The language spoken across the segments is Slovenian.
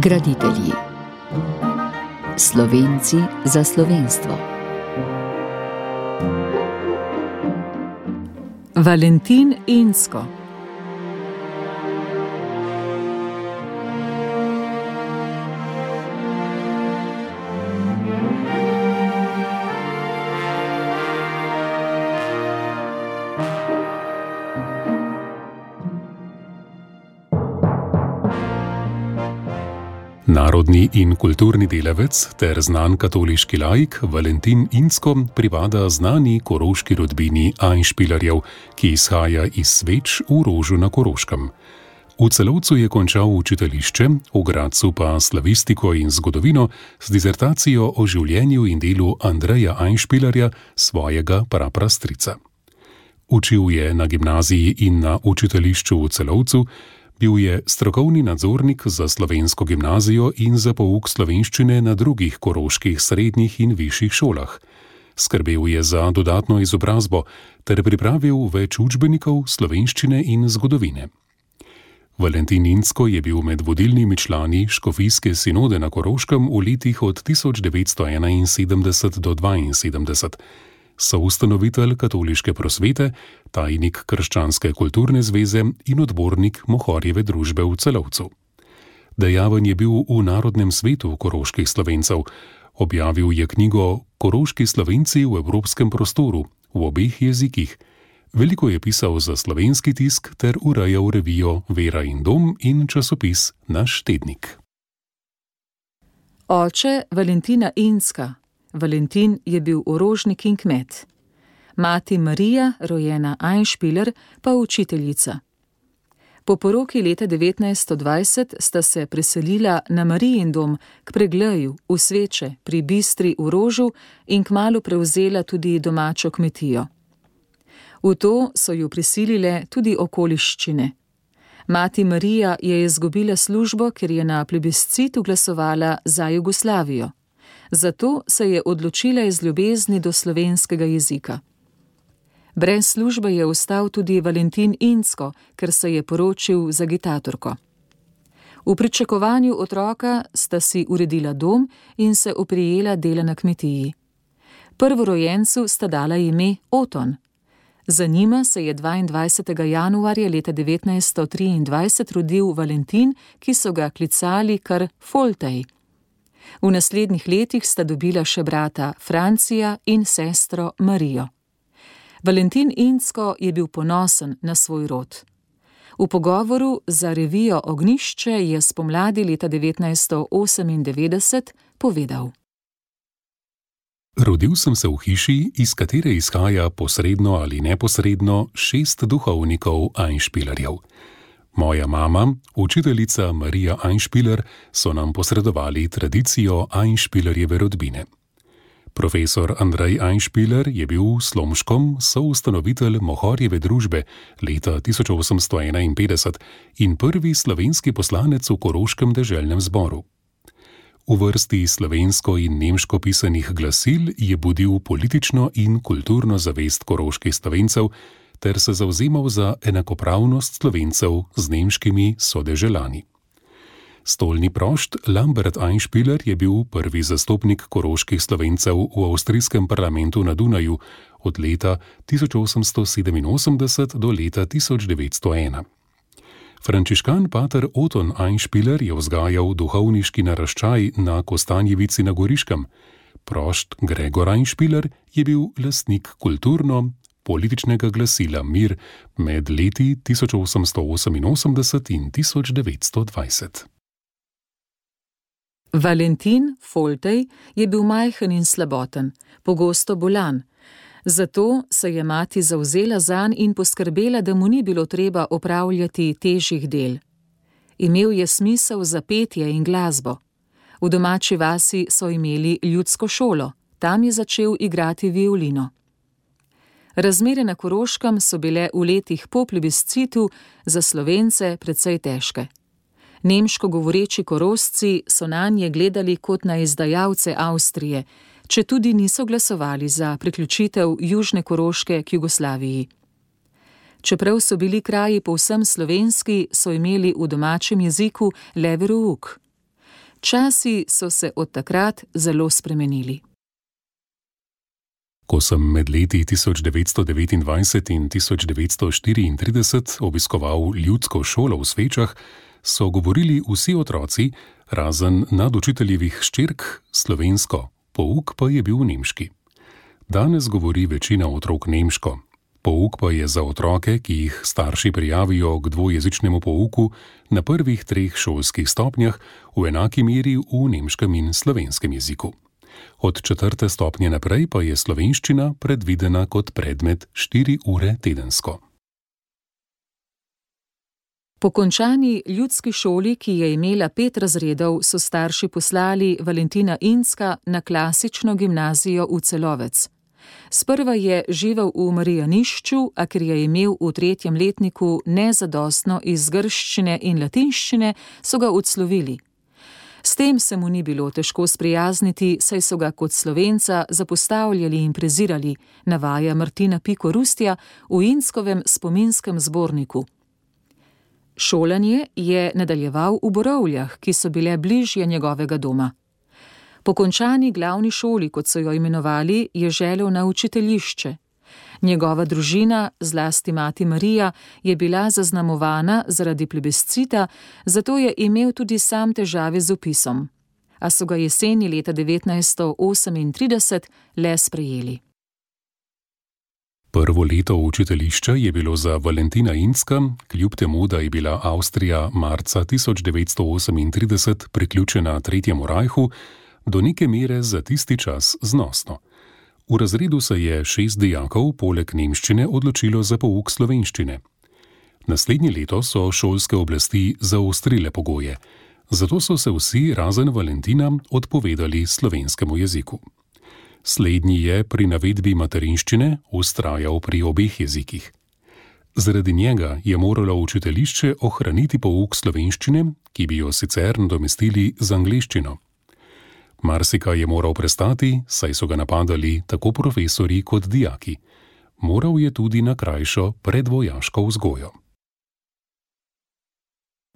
Graditelji Slovenci za slovenstvo. Valentin Insko. Narodni in kulturni delavec ter znan katoliški laik Valentin Insko pripada znani koroški rodbini Einšpilerjev, ki izhaja iz sveč v rožu na Koroškem. V celovcu je končal učiteljišče, v Gracu pa slavistiko in zgodovino z dizertacijo o življenju in delu Andreja Einšpilerja, svojega praprastrica. Učil je na gimnaziji in na učiteljišču v celovcu, Bil je strokovni nadzornik za slovensko gimnazijo in za pouk slovenščine na drugih koroških srednjih in višjih šolah. Skrbel je za dodatno izobrazbo ter pripravil več učbenikov slovenščine in zgodovine. Valentin Insko je bil med vodilnimi člani Škofijske sinode na Koroškem v letih od 1971 do 1972 soustanovitelj katoliške prosvete, tajnik Krščanske kulturne zveze in odbornik Mohorjeve družbe v celovcu. Dejaven je bil v Narodnem svetu koroških slovencev, objavil je knjigo Koroški slovenci v evropskem prostoru v obeh jezikih. Veliko je pisal za slovenski tisk ter urejal revijo Vera in Dom in časopis Naš tednik. Oče Valentina Inska, Valentin je bil orožnik in kmet. Mati Marija, rojena Einšpiler, pa učiteljica. Po poroki leta 1920 sta se preselila na Marijin dom k pregleju v sveče pri Bistri v Rožu in kmalo prevzela tudi domačo kmetijo. V to so jo prisilile tudi okoliščine. Mati Marija je izgubila službo, ker je na plebiscitu glasovala za Jugoslavijo zato se je odločila iz ljubezni do slovenskega jezika. Brez službe je ostal tudi Valentin Insko, ker se je poročil za agitatorko. V pričakovanju otroka sta si uredila dom in se oprijela dela na kmetiji. Prvorojencu sta dala ime Oton. Za njima se je 22. januarja leta 1923 rodil Valentin, ki so ga klicali kar Foltej. V naslednjih letih sta dobila še brata Francija in sestro Marijo. Valentin Insko je bil ponosen na svoj rod. V pogovoru za revijo Ognišče je spomladi leta 1998 povedal: Rodil sem se v hiši, iz katere izhaja posredno ali neposredno šest duhovnikov Einšpilerjev. Moja mama, učiteljica Marija Einšpiler, so nam posredovali tradicijo Einšpilerjeve rodbine. Profesor Andrej Einšpiler je bil slomškom soustanovitelj Mohorjeve družbe leta 1851 in prvi slovenski poslanec v Koroškem deželnem zboru. V vrsti slovensko in nemško pisanih glasil je budil politično in kulturno zavest koroških slovencev, ter se zauzemal za enakopravnost slovencev z nemškimi sodeželani. Stolni prošt Lambert Einspieler je bil prvi zastopnik koroških slovencev v avstrijskem parlamentu na Dunaju od leta 1887 do leta 1901. Frančiškan pater Oton Einspieler je vzgajal duhovniški naraščaj na Kostanjevici na Goriškem. Prošt Gregor Einspieler je bil lastnik kulturno, političnega glasila Mir med leti 1888 in 1920. Valentin Foltej je bil majhen in slaboten, pogosto bolan. Zato se je mati zauzela zanj in poskrbela, da mu ni bilo treba opravljati težjih del. Imel je smisel za petje in glasbo. V domači vasi so imeli ljudsko šolo, tam je začel igrati violino. Razmere na Koroškem so bile v letih po plebiscitu za slovence precej težke. Nemško govoreči korosci so na nje gledali kot na izdajalce Avstrije, če tudi niso glasovali za priključitev Južne Koroške k Jugoslaviji. Čeprav so bili kraji povsem slovenski, so imeli v domačem jeziku le verouk. Časi so se od takrat zelo spremenili. Ko sem med leti 1929 in 1934 obiskoval ljudsko šolo v Svečah, so govorili vsi otroci, razen nadučiteljevih ščirk, slovensko, pouk pa je bil nemški. Danes govori večina otrok nemško. Pouk pa je za otroke, ki jih starši prijavijo k dvojezičnemu pouku na prvih treh šolskih stopnjah, v enaki meri v nemškem in slovenskem jeziku. Od četrte stopnje naprej pa je slovenščina predvidena kot predmet štiri ure tedensko. Po končani ljudski šoli, ki je imela pet razredov, so starši poslali Valentina Inska na klasično gimnazijo v Celovec. Sprva je živel v Marijanišču, a ker je imel v tretjem letniku nezadostno iz grščine in latinščine, so ga odslovili. S tem se mu ni bilo težko sprijazniti, saj so ga kot slovenca zapostavljali in prezirali, navaja Martina Piko Rustja v Inskovem spominskem zborniku. Šolanje je nadaljeval v Borovljah, ki so bile bližje njegovega doma. Po končani glavni šoli, kot so jo imenovali, je želel na učiteljišče. Njegova družina, zlasti mati Marija, je bila zaznamovana zaradi plebiscita, zato je imel tudi sam težave z opisom. A so ga jeseni leta 1938 le sprejeli. Prvo leto učiteljišča je bilo za Valentina Inska, kljub temu, da je bila Avstrija marca 1938 priključena Tretjemu rajhu, do neke mere za tisti čas znosno. V razredu se je šest dijakov poleg nemščine odločilo za pouk slovenščine. Naslednje leto so šolske oblasti zaostrile pogoje, zato so se vsi razen Valentina odpovedali slovenskemu jeziku. Slednji je pri navedbi materinščine ustrajal pri obeh jezikih. Zaradi njega je moralo učiteljišče ohraniti pouk slovenščine, ki bi jo sicer nadomestili z angliščino. Marsika je moral prestati, saj so ga napadali tako profesori kot dijaki. Moral je tudi na krajšo predvojaško vzgojo.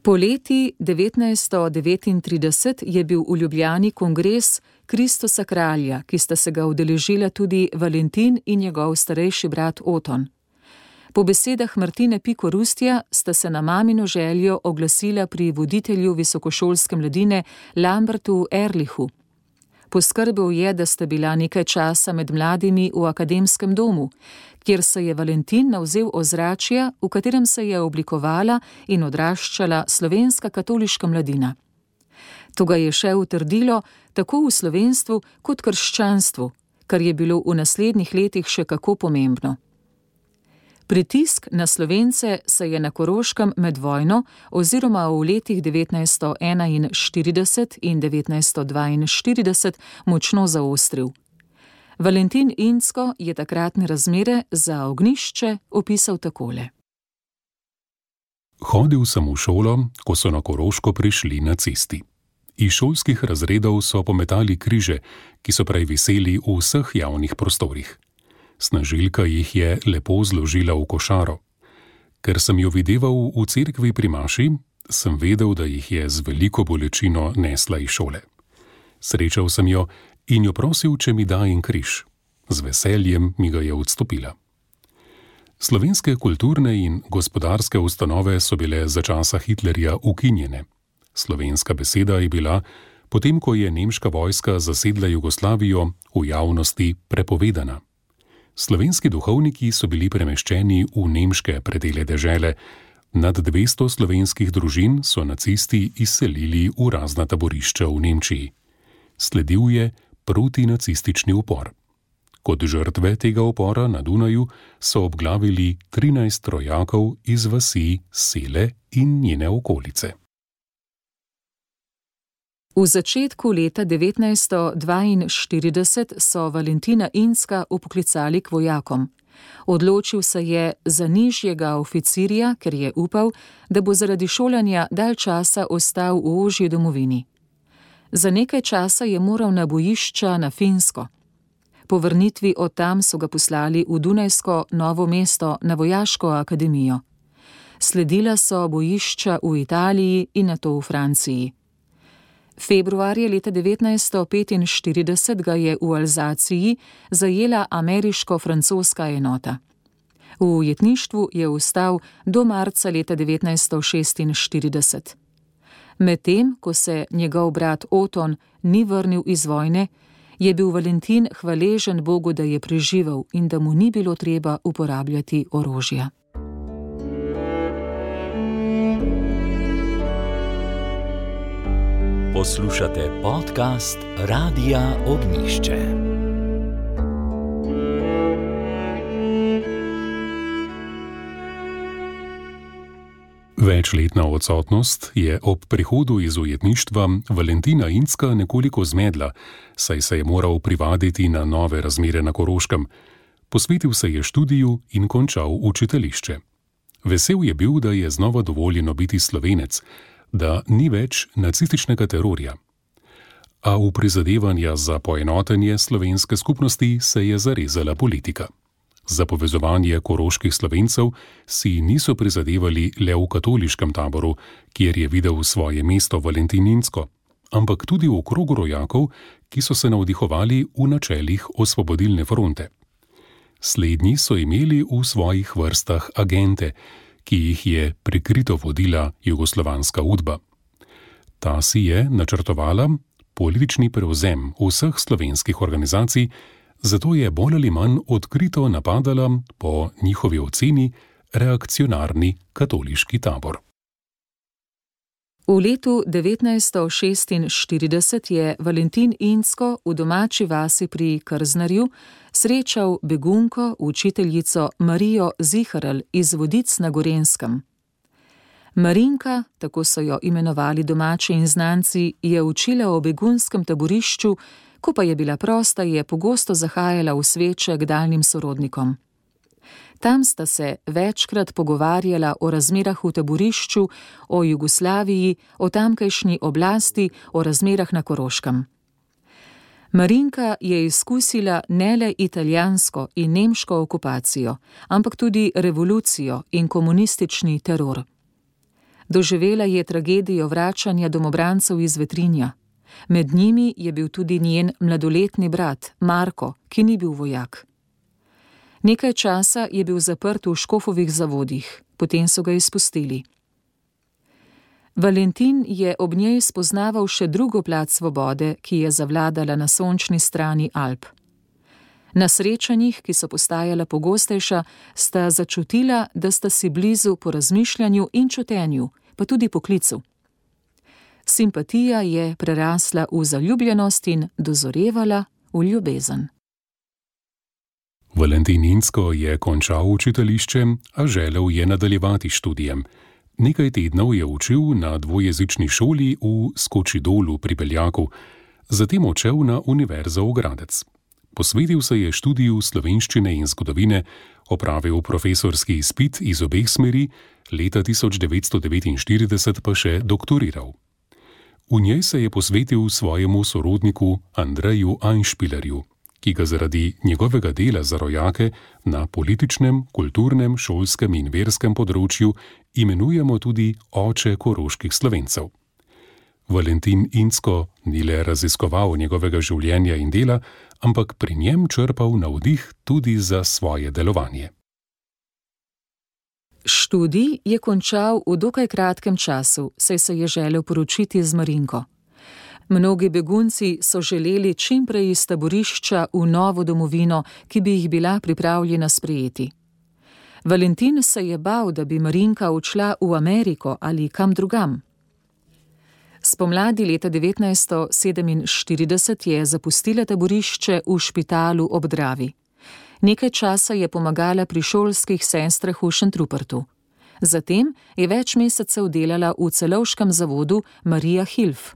Poleti 1939 je bil v Ljubljani kongres Kristusa kralja, ki sta se ga udeležila tudi Valentin in njegov starejši brat Oton. Po besedah Martine Piko Rustja sta se na mamino željo oglasila pri voditelju visokošolske mladine Lambertu Erlihu. Poskrbel je, da sta bila nekaj časa med mladimi v akademskem domu, kjer se je Valentin navzel ozračja, v katerem se je oblikovala in odraščala slovenska katoliška mladina. To ga je še utrdilo tako v slovenstvu kot krščanstvu, kar je bilo v naslednjih letih še kako pomembno. Pritisk na slovence se je na Koroškem med vojno oziroma v letih 1941 in 1942 močno zaostril. Valentin Insko je takratne razmere za ognišče opisal takole. Hodil sem v šolo, ko so na Koroško prišli nacisti. Iz šolskih razredov so pometali križe, ki so prej viseli v vseh javnih prostorih. Snažilka jih je lepo zložila v košaro. Ker sem jo videval v cerkvi pri Maši, sem vedel, da jih je z veliko bolečino nesla iz šole. Srečal sem jo in jo prosil, če mi da en križ. Z veseljem mi ga je odstopila. Slovenske kulturne in gospodarske ustanove so bile za časa Hitlerja ukinjene. Slovenska beseda je bila, potem ko je nemška vojska zasedla Jugoslavijo, v javnosti prepovedana. Slovenski duhovniki so bili premeščeni v nemške predele dežele, nad 200 slovenskih družin so nacisti izselili v razna taborišča v Nemčiji. Sledil je protinacistični upor. Kot žrtve tega upora na Dunaju so obglavili 13 rojakov iz vasi Sele in njene okolice. V začetku leta 1942 so Valentina Inska upoklicali k vojakom. Odločil se je za nižjega oficirja, ker je upal, da bo zaradi šolanja dalj časa ostal v ožji domovini. Za nekaj časa je moral na bojišča na Finsko. Po vrnitvi od tam so ga poslali v Dunajsko novo mesto na Vojaško akademijo. Sledila so bojišča v Italiji in nato v Franciji. Februarja leta 1945 ga je v Alzaciji zajela ameriško-francoska enota. V ujetništvu je ostal do marca leta 1946. Medtem, ko se njegov brat Oton ni vrnil iz vojne, je bil Valentin hvaležen Bogu, da je preživel in da mu ni bilo treba uporabljati orožja. Poslušate podcast Radia Ognišče. Večletna odsotnost je ob prihodu iz ujetništva Valentina Inska nekoliko zmedla, saj se je moral privaditi na nove razmere na Koroškem. Posvetil se je študiju in končal učiteljišče. Vesel je bil, da je znova dovoljeno biti slovenec, da ni več nacističnega terorja. A v prizadevanja za poenotenje slovenske skupnosti se je zarezala politika. Za povezovanje koroških slovencev si niso prizadevali le v katoliškem taboru, kjer je videl svoje mesto Valentininsko, ampak tudi v krogu rojakov, ki so se navdihovali v načelih osvobodilne fronte. Slednji so imeli v svojih vrstah agente, ki jih je prikrito vodila jugoslovanska udba. Ta si je načrtovala politični prevzem vseh slovenskih organizacij, zato je bolj ali manj odkrito napadala po njihovi oceni reakcionarni katoliški tabor. V letu 1946 je Valentin Insko v domači vasi pri Krznarju srečal begunko, učiteljico Marijo Ziharl iz Vodic na Gorenskem. Marinka, tako so jo imenovali domači in znanci, je učila o begunskem taborišču, ko pa je bila prosta, je pogosto zahajala v sveče k daljnim sorodnikom. Tam sta se večkrat pogovarjala o razmerah v taborišču, o Jugoslaviji, o tamkajšnji oblasti, o razmerah na Koroškem. Marinka je izkusila ne le italijansko in nemško okupacijo, ampak tudi revolucijo in komunistični teror. Doživela je tragedijo vračanja domobrancev iz Vetrinja. Med njimi je bil tudi njen mladoletni brat Marko, ki ni bil vojak. Nekaj časa je bil zaprt v škofovih zavodih, potem so ga izpustili. Valentin je ob njej spoznaval še drugo plat svobode, ki je zavladala na sončni strani Alp. Na srečanjih, ki so postajala pogostejša, sta začutila, da sta si blizu po razmišljanju in čutenju, pa tudi poklicu. Simpatija je prerasla v zaljubljenost in dozorevala v ljubezen. Valentininsko je končal učiteljišče, a želel je nadaljevati študijem. Nekaj tednov je učil na dvojezični šoli v Skočidolu pri Beljaku, zatem odšel na Univerzo v Gradec. Posvetil se je študiju slovenščine in zgodovine, opravil profesorski izpit iz obeh smeri, leta 1949 pa še doktoriral. V njej se je posvetil svojemu sorodniku Andreju Einšpilerju, ki ga zaradi njegovega dela za rojake na političnem, kulturnem, šolskem in verskem področju imenujemo tudi oče koroških slovencev. Valentin Insko ni le raziskoval njegovega življenja in dela, ampak pri njem črpal navdih tudi za svoje delovanje. Študij je končal v dokaj kratkem času, saj se je želel poročiti z Marinko. Mnogi begunci so želeli čim prej iz taborišča v novo domovino, ki bi jih bila pripravljena sprejeti. Valentin se je bal, da bi Marinka odšla v Ameriko ali kam drugam. Spomladi leta 1947 je zapustila taborišče v špitalu ob Dravi. Nekaj časa je pomagala pri šolskih sestrah v Šentrupertu. Zatem je več mesecev delala v celovškem zavodu Marija Hilf.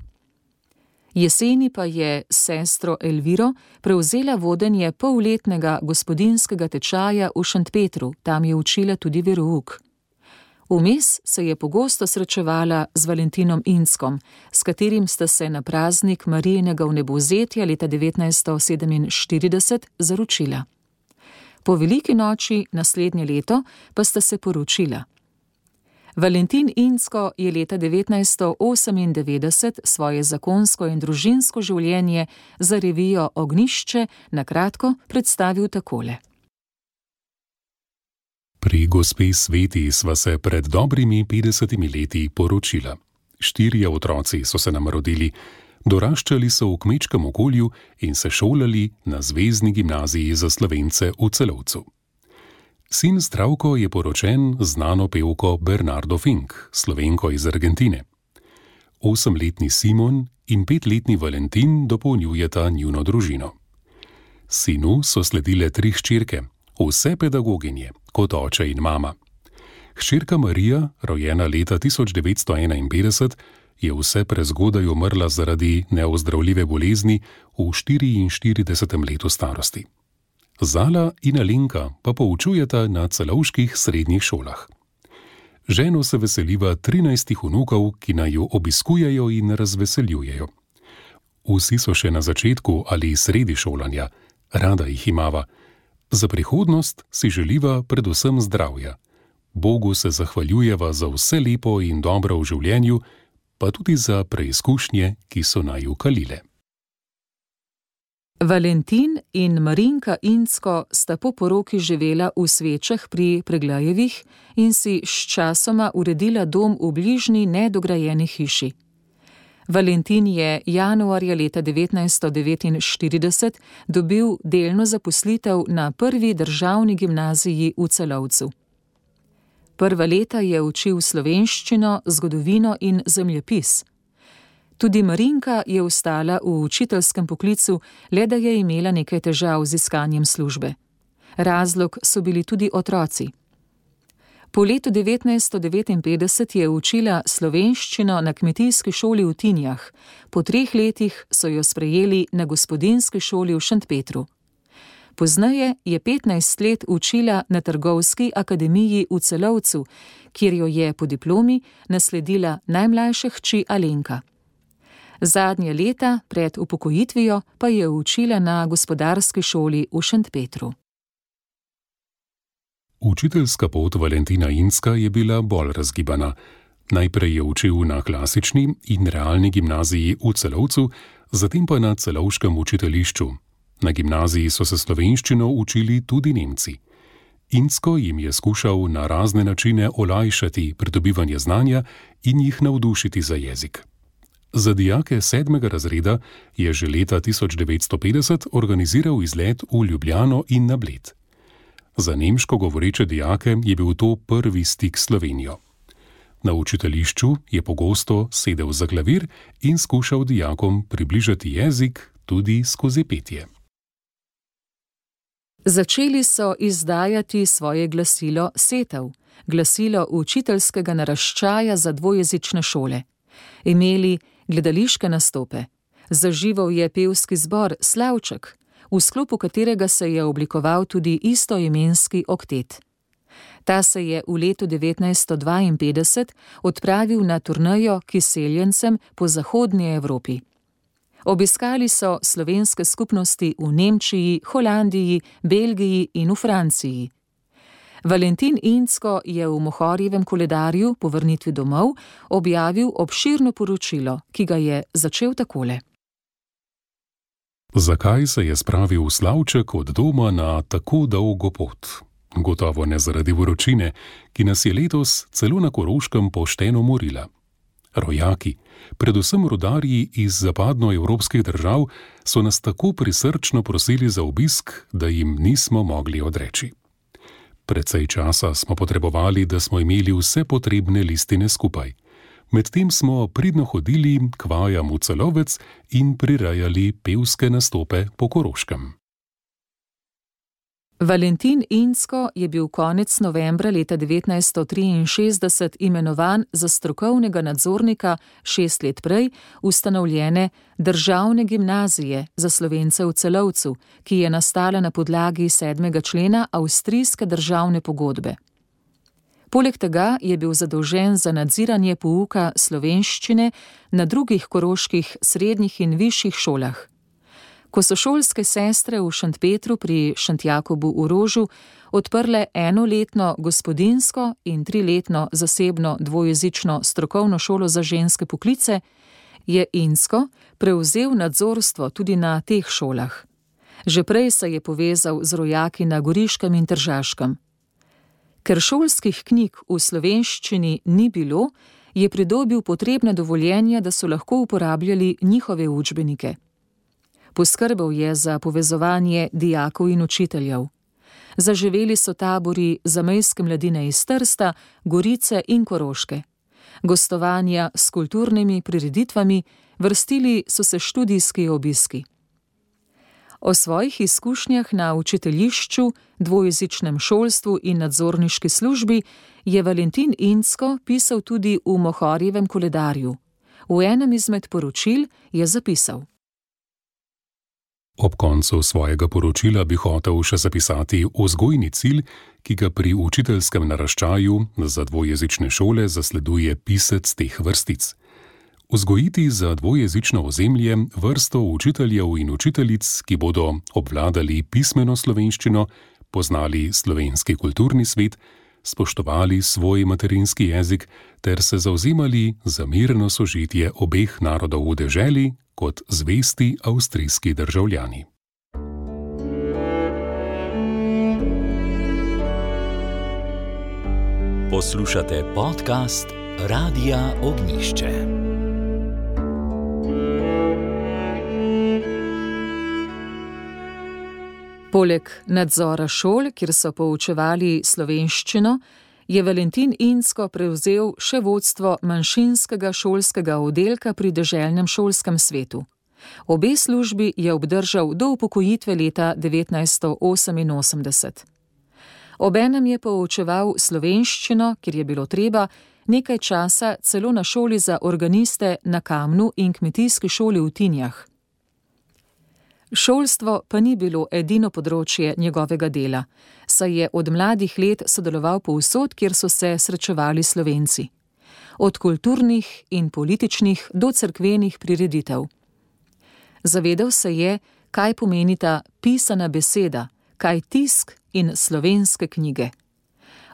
Jeseni pa je sestro Elviro prevzela vodenje polletnega gospodinskega tečaja v Šentpetru, tam je učila tudi verouk. Vmes se je pogosto srečevala z Valentinom Inskom, s katerim sta se na praznik Marijinega vnebozetja leta 1947 zaročila po veliki noči naslednje leto pa sta se poročila. Valentin Insko je leta 1998 svoje zakonsko in družinsko življenje za revijo Ognišče na kratko predstavil takole. Pri gospe Sveti sva se pred dobrimi 50 leti poročila. Štirje otroci so se nam rodili, doraščali so v kmečkem okolju in se šolali na Zvezdni gimnaziji za slovence v celovcu. Sin Zdravko je poročen z znano pevko Bernardo Fink, slovenko iz Argentine. Osemletni Simon in petletni Valentin dopolnjujeta njuno družino. Sinu so sledile tri hčerke, vse pedagoginje, kot oče in mama. Hčerka Marija, rojena leta 1951, je vse prezgodaj umrla zaradi neozdravljive bolezni v 44. letu starosti. Zala in Alenka pa poučujeta na celovških srednjih šolah. Ženo se veseliva 13 vnukov, ki naj jo obiskujejo in razveseljujejo. Vsi so še na začetku ali sredi šolanja, rada jih imava. Za prihodnost si želiva predvsem zdravja. Bogu se zahvaljujeva za vse lepo in dobro v življenju, pa tudi za preizkušnje, ki so naj ukalile. Valentin in Marinka Insko sta po poroki živela v svečah pri Preglajevih in si sčasoma uredila dom v bližnji nedograjeni hiši. Valentin je januarja leta 1949 dobil delno zaposlitev na prvi državni gimnaziji v Celovcu. Prva leta je učil slovenščino, zgodovino in zemljepis. Tudi Marinka je ostala v učiteljskem poklicu, le da je imela nekaj težav z iskanjem službe. Razlog so bili tudi otroci. Po letu 1959 je učila slovenščino na kmetijski šoli v Tinjah, po treh letih so jo sprejeli na gospodinski šoli v Šentpetru. Pozneje je 15 let učila na Trgovski akademiji v Celovcu, kjer jo je po diplomi nasledila najmlajša hči Alenka. Zadnje leta pred upokojitvijo pa je učila na gospodarski šoli v Šentpetru. Učiteljska pot Valentina Inska je bila bolj razgibana. Najprej je učil na klasični in realni gimnaziji v Celovcu, zatem pa na celovškem učiteljišču. Na gimnaziji so se slovenščino učili tudi Nemci. Insko jim je skušal na razne načine olajšati pridobivanje znanja in jih navdušiti za jezik. Za dijake sedmega razreda je že leta 1950 organiziral izlet v Ljubljano in na Bled. Za nemško govoreče dijake je bil to prvi stik s Slovenijo. Na učiteljišču je pogosto sedel za klavir in skušal dijakom približati jezik tudi skozi petje. Začeli so izdajati svoje glasilo Setev, glasilo učiteljskega naraščaja za dvojezične šole. Imeli gledališke nastope, zaživel je pevski zbor Slavček, v sklopu katerega se je oblikoval tudi istoimenski oktet. Ta se je v letu 1952 odpravil na turnajo k seljencem po zahodnji Evropi. Obiskali so slovenske skupnosti v Nemčiji, Holandiji, Belgiji in v Franciji. Valentin Insko je v Mohorjevem koledarju po vrnitvi domov objavil obširno poročilo, ki ga je začel takole. Zakaj se je spravil Slavček od doma na tako dolgo pot? Gotovo ne zaradi vročine, ki nas je letos celo na Koroškem pošteno morila. Rojaki, predvsem rodarji iz zapadnoevropskih držav, so nas tako prisrčno prosili za obisk, da jim nismo mogli odreči. Predvsej časa smo potrebovali, da smo imeli vse potrebne listine skupaj. Medtem smo pridno hodili k vajam v celovec in prirajali pevske nastope po Koroškem. Valentin Insko je bil konec novembra leta 1963 imenovan za strokovnega nadzornika šest let prej ustanovljene Državne gimnazije za slovence v celovcu, ki je nastala na podlagi sedmega člena Avstrijske državne pogodbe. Poleg tega je bil zadolžen za nadziranje pouka slovenščine na drugih koroških srednjih in višjih šolah. Ko so šolske sestre v Šentpetru pri Šentjakobu v Rožu odprle enoletno gospodinsko in triletno zasebno dvojezično strokovno šolo za ženske poklice, je Insko prevzel nadzorstvo tudi na teh šolah. Že prej se je povezal z rojaki na Goriškem in Tržaškem. Ker šolskih knjig v slovenščini ni bilo, je pridobil potrebne dovoljenja, da so lahko uporabljali njihove učbenike. Poskrbel je za povezovanje dijakov in učiteljev. Zaživeli so tabori za mejske mladine iz Trsta, Gorice in Koroške. Gostovanja s kulturnimi prireditvami, vrstili so se študijski obiski. O svojih izkušnjah na učiteljišču, dvojezičnem šolstvu in nadzorniški službi je Valentin Insko pisal tudi v Mohorjevem koledarju. V enem izmed poročil je zapisal: Ob koncu svojega poročila bi hotel še zapisati vzgojni cilj, ki ga pri učiteljskem naraščaju za dvojezične šole zasleduje pisec teh vrstic. Vzgojiti za dvojezično ozemlje vrsto učiteljev in učiteljic, ki bodo obvladali pismeno slovenščino, poznali slovenski kulturni svet, spoštovali svoj materinski jezik ter se zauzemali za mirno sožitje obeh narodov v deželi, kot zvesti avstrijski državljani. Poslušate podcast Radia Ognišče. Poleg nadzora šol, kjer so poučevali slovenščino, je Valentin Insko prevzel še vodstvo manjšinskega šolskega oddelka pri deželnem šolskem svetu. Obe službi je obdržal do upokojitve leta 1988. Obenem je poučeval slovenščino, kjer je bilo treba, nekaj časa celo na šoli za organiste na Kamnu in kmetijski šoli v Tinjah. Šolstvo pa ni bilo edino področje njegovega dela, saj je od mladih let sodeloval povsod, kjer so se srečevali slovenci. Od kulturnih in političnih do crkvenih prireditev. Zavedal se je, kaj pomenita pisana beseda, kaj tisk in slovenske knjige.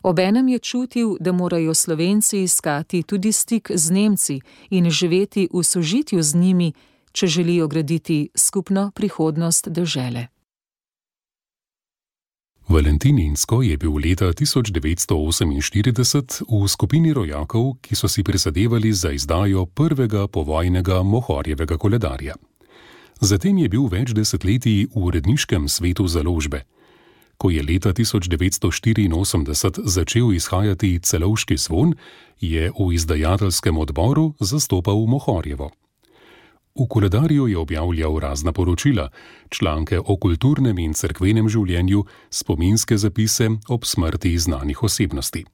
Obenem je čutil, da morajo slovenci iskati tudi stik z Nemci in živeti v sožitju z njimi, če želijo graditi skupno prihodnost države. Valentin Insko je bil leta 1948 v skupini rojakov, ki so si prizadevali za izdajo prvega povojnega Mohorjevega koledarja. Zatem je bil več desetletij v uredniškem svetu založbe. Ko je leta 1984 začel izhajati celovški zvon, je v izdajateljskem odboru zastopal Mohorjevo. V koledarju je objavljal razna poročila, članke o kulturnem in cerkvenem življenju, spominske zapise ob smrti znanih osebnosti.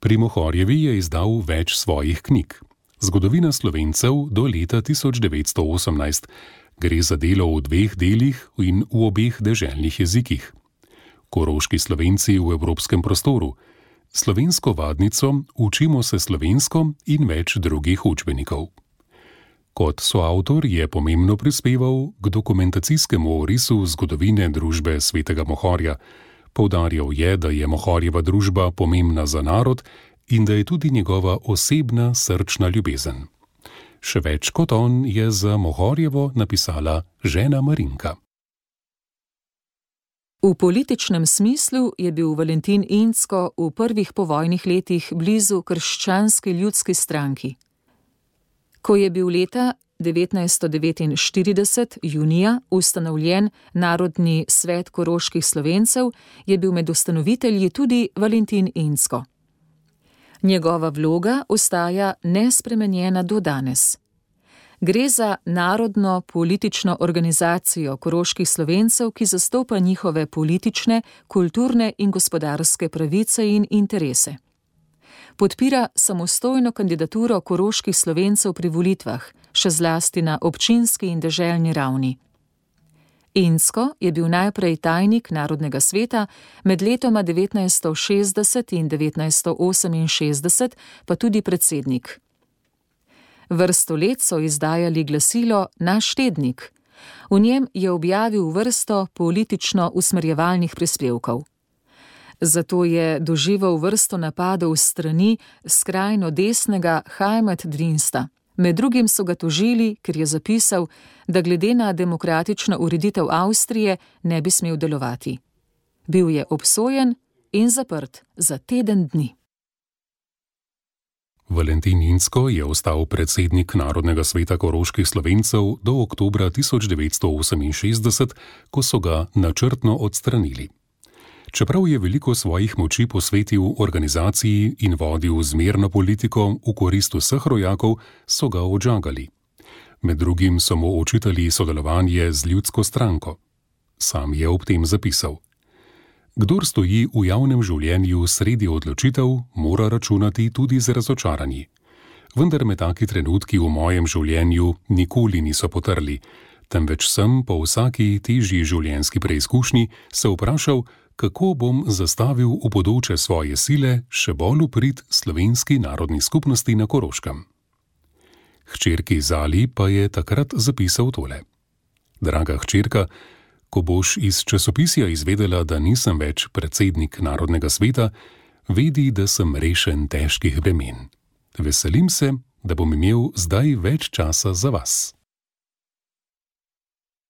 Pri Mohorjevi je izdal več svojih knjig. Zgodovina slovencev do leta 1918 gre za delo v dveh delih in v obeh deželnih jezikih. Koroški slovenci v evropskem prostoru, slovensko vadnico, učimo se slovensko in več drugih učbenikov. Kot soavtor je pomembno prispeval k dokumentacijskemu orisu zgodovine družbe svetega Mohorja. Poudarjal je, da je Mohorjeva družba pomembna za narod in da je tudi njegova osebna srčna ljubezen. Še več kot on je za Mohorjevo napisala žena Marinka. V političnem smislu je bil Valentin Insko v prvih povojnih letih blizu krščanski ljudski stranki. Ko je bil leta 1949 junija ustanovljen Narodni svet koroških slovencev, je bil med ustanovitelji tudi Valentin Insko. Njegova vloga ostaja nespremenjena do danes. Gre za narodno politično organizacijo koroških slovencev, ki zastopa njihove politične, kulturne in gospodarske pravice in interese podpira samostojno kandidaturo koroških slovencev pri volitvah, še zlasti na občinski in deželni ravni. Insko je bil najprej tajnik Narodnega sveta, med letoma 1960 in 1968 pa tudi predsednik. Vrsto let so izdajali glasilo Naš tednik, V njem je objavil vrsto politično usmerjevalnih prispevkov. Zato je doživel vrsto napadov strani skrajno desnega Heimat Drinsta. Med drugim so ga tožili, ker je zapisal, da glede na demokratično ureditev Avstrije ne bi smel delovati. Bil je obsojen in zaprt za teden dni. Valentin Insko je ostal predsednik Narodnega sveta koroških slovencev do oktobra 1968, ko so ga načrtno odstranili. Čeprav je veliko svojih moči posvetil organizaciji in vodil zmerno politiko v korist vseh rojakov, so ga odžagali. Med drugim so mu očitali sodelovanje z ljudsko stranko. Sam je ob tem zapisal: Kdor stoji v javnem življenju sredi odločitev, mora računati tudi z razočaranji. Vendar me taki trenutki v mojem življenju nikoli niso potrli, temveč sem po vsaki težji življenjski preizkušnji se vprašal, kako bom zastavil v bodoče svoje sile še bolj uprit slovenski narodni skupnosti na Koroškem. Hčerki Zali pa je takrat zapisal tole: Draga hčerka, Ko boš iz časopisja izvedela, da nisem več predsednik Narodnega sveta, vedi, da sem rešen težkih bremen. Veselim se, da bom imel zdaj več časa za vas.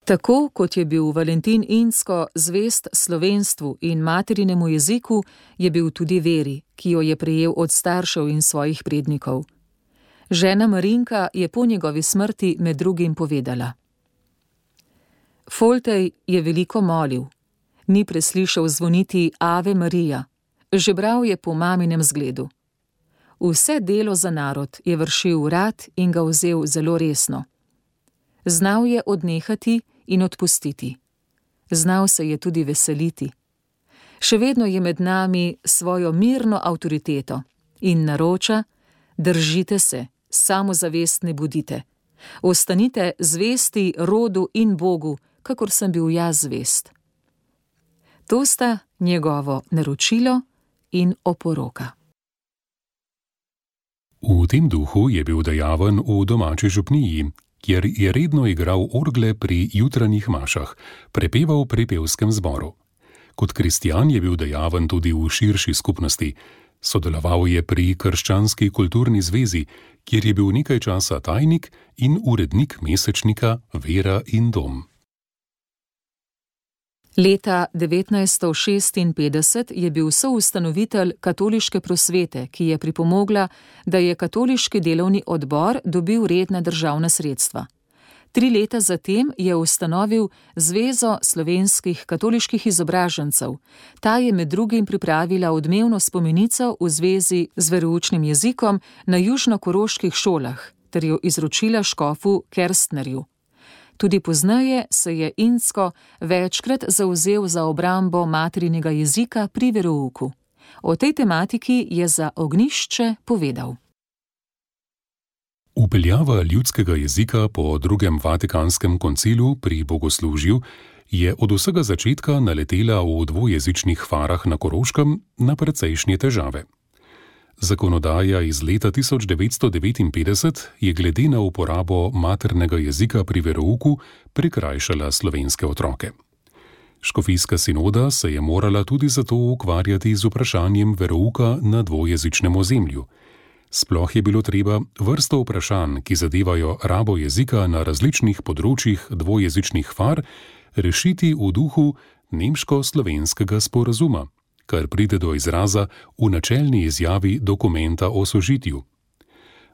Tako kot je bil Valentin Insko zvest slovenstvu in materinemu jeziku, je bil tudi veri, ki jo je prejel od staršev in svojih prednikov. Žena Marinka je po njegovi smrti med drugim povedala: Foltej je veliko molil, ni preslišal zvoniti Ave Marija, že bral je po maminem zgledu. Vse delo za narod je vršil rad in ga vzel zelo resno. Znal je odnehati in odpustiti. Znal se je tudi veseliti. Še vedno je med nami svojo mirno avtoriteto in naroča: držite se, samozavestni budite. Ostanite zvesti rodu in Bogu, kakor sem bil jaz zvest. To sta njegovo naročilo in oporoka. V tem duhu je bil dejaven v domači župniji, kjer je redno igral orgle pri jutranjih mašah, prepeval pri pevskem zboru. Kot kristjan je bil dejaven tudi v širši skupnosti. Sodeloval je pri Krščanski kulturni zvezi, kjer je bil nekaj časa tajnik in urednik mesečnika Vera in Dom. Leta 1956 je bil soustanovitelj katoliške prosvete, ki je pripomogla, da je katoliški delovni odbor dobil redna državna sredstva. Tri leta zatem je ustanovil Zvezo slovenskih katoliških izobražencev. Ta je med drugim pripravila odmevno spomenico v zvezi z veroučnim jezikom na južnokoroških šolah ter jo izročila škofu Kerstnerju. Tudi pozneje se je Insko večkrat zauzel za obrambo materinega jezika pri verouku. O tej tematiki je za ognišče povedal. Upeljava ljudskega jezika po drugem vatikanskem koncilu pri bogoslužju je od vsega začetka naletela v dvojezičnih farah na Koroškem na precejšnje težave. Zakonodaja iz leta 1959 je glede na uporabo maternega jezika pri verouku prikrajšala slovenske otroke. Škofijska sinoda se je morala tudi zato ukvarjati z vprašanjem verouka na dvojezičnem ozemlju. Sploh je bilo treba vrsto vprašanj, ki zadevajo rabo jezika na različnih področjih dvojezičnih far, rešiti v duhu nemško-slovenskega sporazuma kar pride do izraza v načelni izjavi dokumenta o sožitju.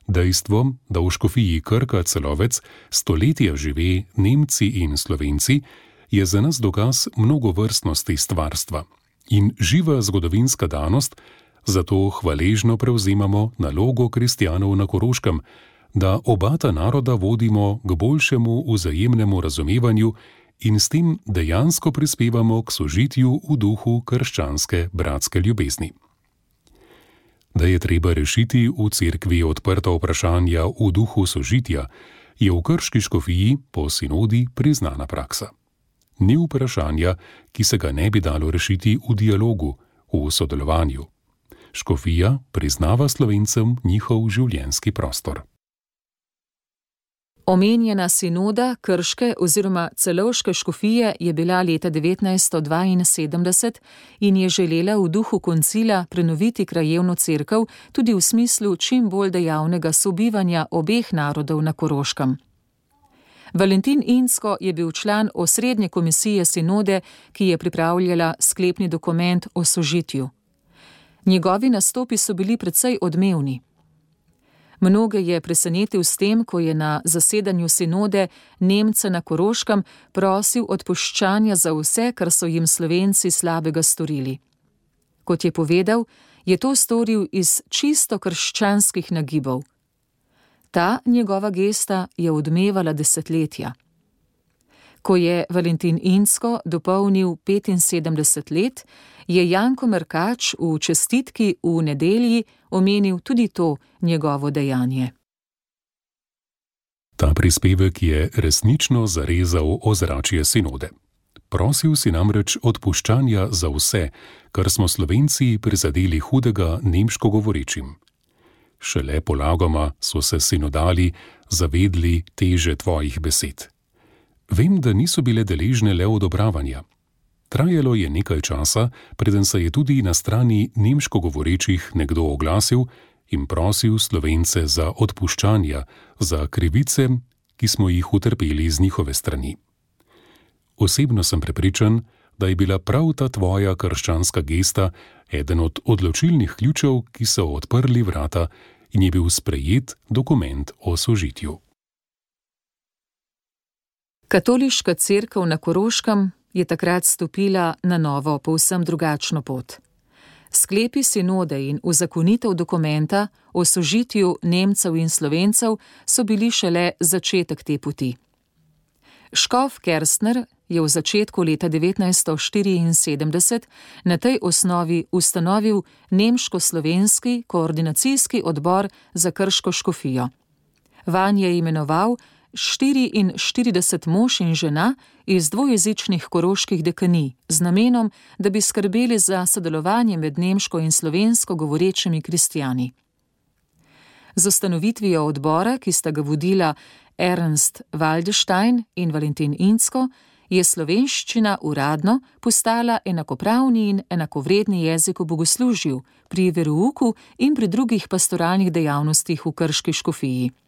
Dejstvo, da v škofiji Krka celovec stoletja žive Nemci in Slovenci, je za nas dokaz mnogovrstnosti stvarstva in živa zgodovinska danost, zato hvaležno prevzemamo nalogo kristijanov na Koroškem, da oba ta naroda vodimo k boljšemu vzajemnemu razumevanju in s tem dejansko prispevamo k sožitju v duhu krščanske bratske ljubezni. Da je treba rešiti v cerkvi odprta vprašanja v duhu sožitja, je v krški škofiji po sinodi priznana praksa. Ni vprašanja, ki se ga ne bi dalo rešiti v dialogu, v sodelovanju. Škofija priznava slovencem njihov življenjski prostor. Omenjena sinoda Krške oziroma celovške škofije je bila leta 1972 in je želela v duhu koncila prenoviti krajevno cerkev tudi v smislu čim bolj dejavnega sobivanja obeh narodov na Koroškem. Valentin Insko je bil član osrednje komisije sinode, ki je pripravljala sklepni dokument o sožitju. Njegovi nastopi so bili precej odmevni. Mnoge je presenetil s tem, ko je na zasedanju sinode Nemce na Koroškem prosil odpuščanja za vse, kar so jim slovenci slabega storili. Kot je povedal, je to storil iz čisto krščanskih nagibov. Ta njegova gesta je odmevala desetletja. Ko je Valentin Insko dopolnil 75 let, je Janko Merkač v čestitki v nedelji omenil tudi to njegovo dejanje. Ta prispevek je resnično zarezal ozračje sinode. Prosil si namreč odpuščanja za vse, kar smo slovenci prizadeli hudega nemško govorečim. Šele polagoma so se sinodali zavedli teže tvojih besed. Vem, da niso bile deležne le odobravanja. Trajalo je nekaj časa, preden se je tudi na strani nemško govorečih nekdo oglasil in prosil slovence za odpuščanja, za krivice, ki smo jih utrpeli z njihove strani. Osebno sem prepričan, da je bila prav ta tvoja krščanska gesta eden od odločilnih ključev, ki so odprli vrata in je bil sprejet dokument o sožitju. Katoliška crkva na Koroškem je takrat stopila na novo, povsem drugačno pot. Sklepi sinode in uzakonitev dokumenta o sožitju Nemcev in Slovencev so bili šele začetek te poti. Škof Kerstner je v začetku leta 1974 na tej osnovi ustanovil Nemško-slovenski koordinacijski odbor za krško škofijo. Van je imenoval 44 mož in žena iz dvojezičnih koroških dekanij z namenom, da bi skrbeli za sodelovanje med nemško in slovensko govorečimi kristijani. Z ustanovitvijo odbora, ki sta ga vodila Ernst Waldestein in Valentin Insko, je slovenščina uradno postala enakopravni in enakovredni jezik v bogoslužju, pri verouku in pri drugih pastoralnih dejavnostih v krški škofiji.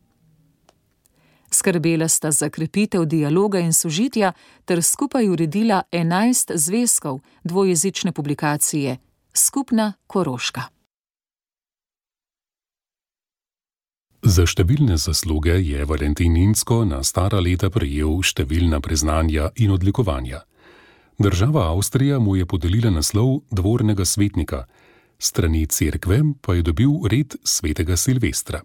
Skrbela sta za krepitev dialoga in sožitja ter skupaj uredila enajst zvezkov dvojezične publikacije Skupna Koroška. Za številne zasluge je Valentin Ninsko na stara leta prejel številna priznanja in odlikovanja. Država Avstrija mu je podelila naslov dvornega svetnika, strani cerkve pa je dobil red svetega Silvestra.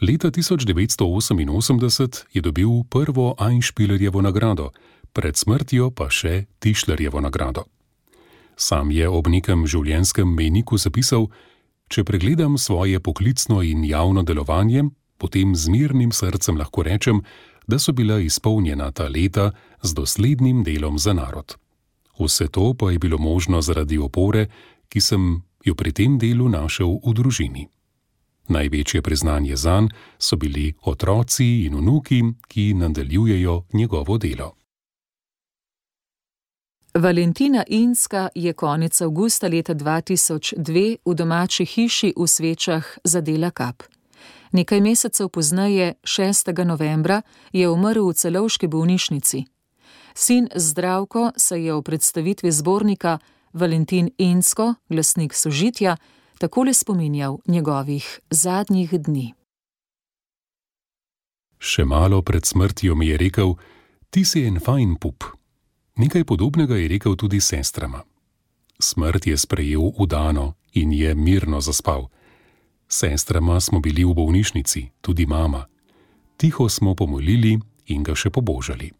Leta 1988 je dobil prvo Einspielerjevo nagrado, pred smrtjo pa še Tišlerjevo nagrado. Sam je ob nekem življenjskem meniku zapisal: Če pregledam svoje poklicno in javno delovanje, potem z mirnim srcem lahko rečem, da so bila izpolnjena ta leta z doslednim delom za narod. Vse to pa je bilo možno zaradi opore, ki sem jo pri tem delu našel v družini. Največje priznanje zanj so bili otroci in vnuki, ki nadaljujejo njegovo delo. Valentina Inska je konec avgusta leta 2002 v domači hiši v svečah zadela kap. Nekaj mesecev pozneje, 6. novembra, je umrl v celovški bolnišnici. Sin Zdravko se je v predstavitvi zbornika Valentin Insko, glasnik sožitja, takole spominjal njegovih zadnjih dni. Še malo pred smrtjo mi je rekel: Ti si en fajn pup. Nekaj podobnega je rekel tudi sestrama. Smrt je sprejel udano in je mirno zaspal. Sestrama smo bili v bolnišnici, tudi mama. Tiho smo pomolili in ga še pobožali.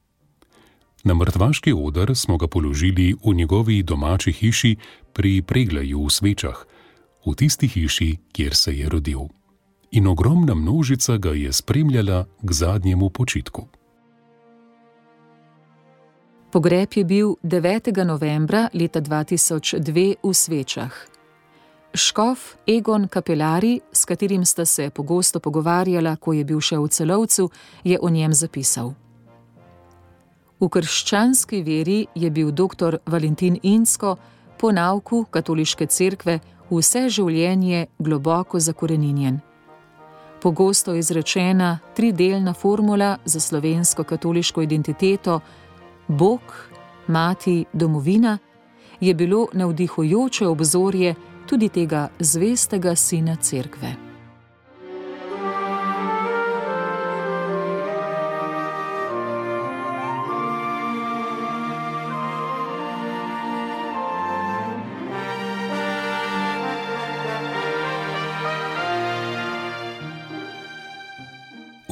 Na mrtvaški odr smo ga položili v njegovi domači hiši pri pregledu v svečah, v tisti hiši, kjer se je rodil. In ogromna množica ga je spremljala k zadnjemu počitku. Pogreb je bil 9. novembra leta 2002 v Svečah. Škof Egon Kapelari, s katerim sta se pogosto pogovarjala, ko je bil še v celovcu, je o njem zapisal. V krščanski veri je bil dr. Valentin Insko po nauku katoliške cerkve vse življenje globoko zakoreninjen. Pogosto izrečena tridelna formula za slovensko katoliško identiteto Bog, Mati, Domovina je bilo navdihujoče obzorje tudi tega zvestega sina cerkve.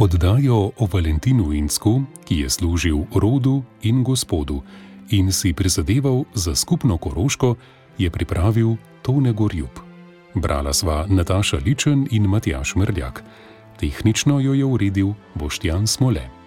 Oddajo o Valentinu Insku, ki je služil rodu in gospodu in si prizadeval za skupno koroško, je pripravil Tone Gorjub. Brala sva Nataša Ličen in Matjaš Mrljak. Tehnično jo je uredil Boštjan Smole.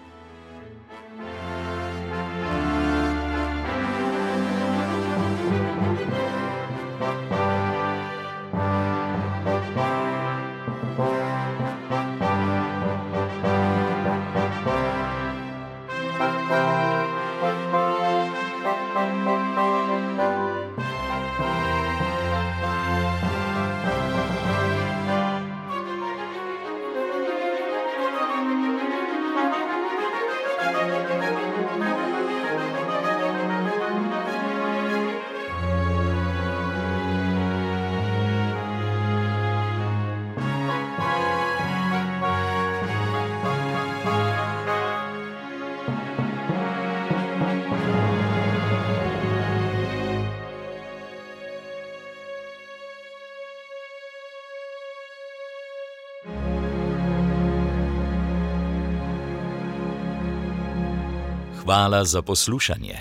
Hvala za poslušanje.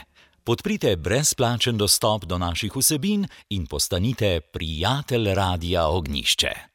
Podprite brezplačen dostop do naših vsebin in postanite prijatelj Radia Ognišče.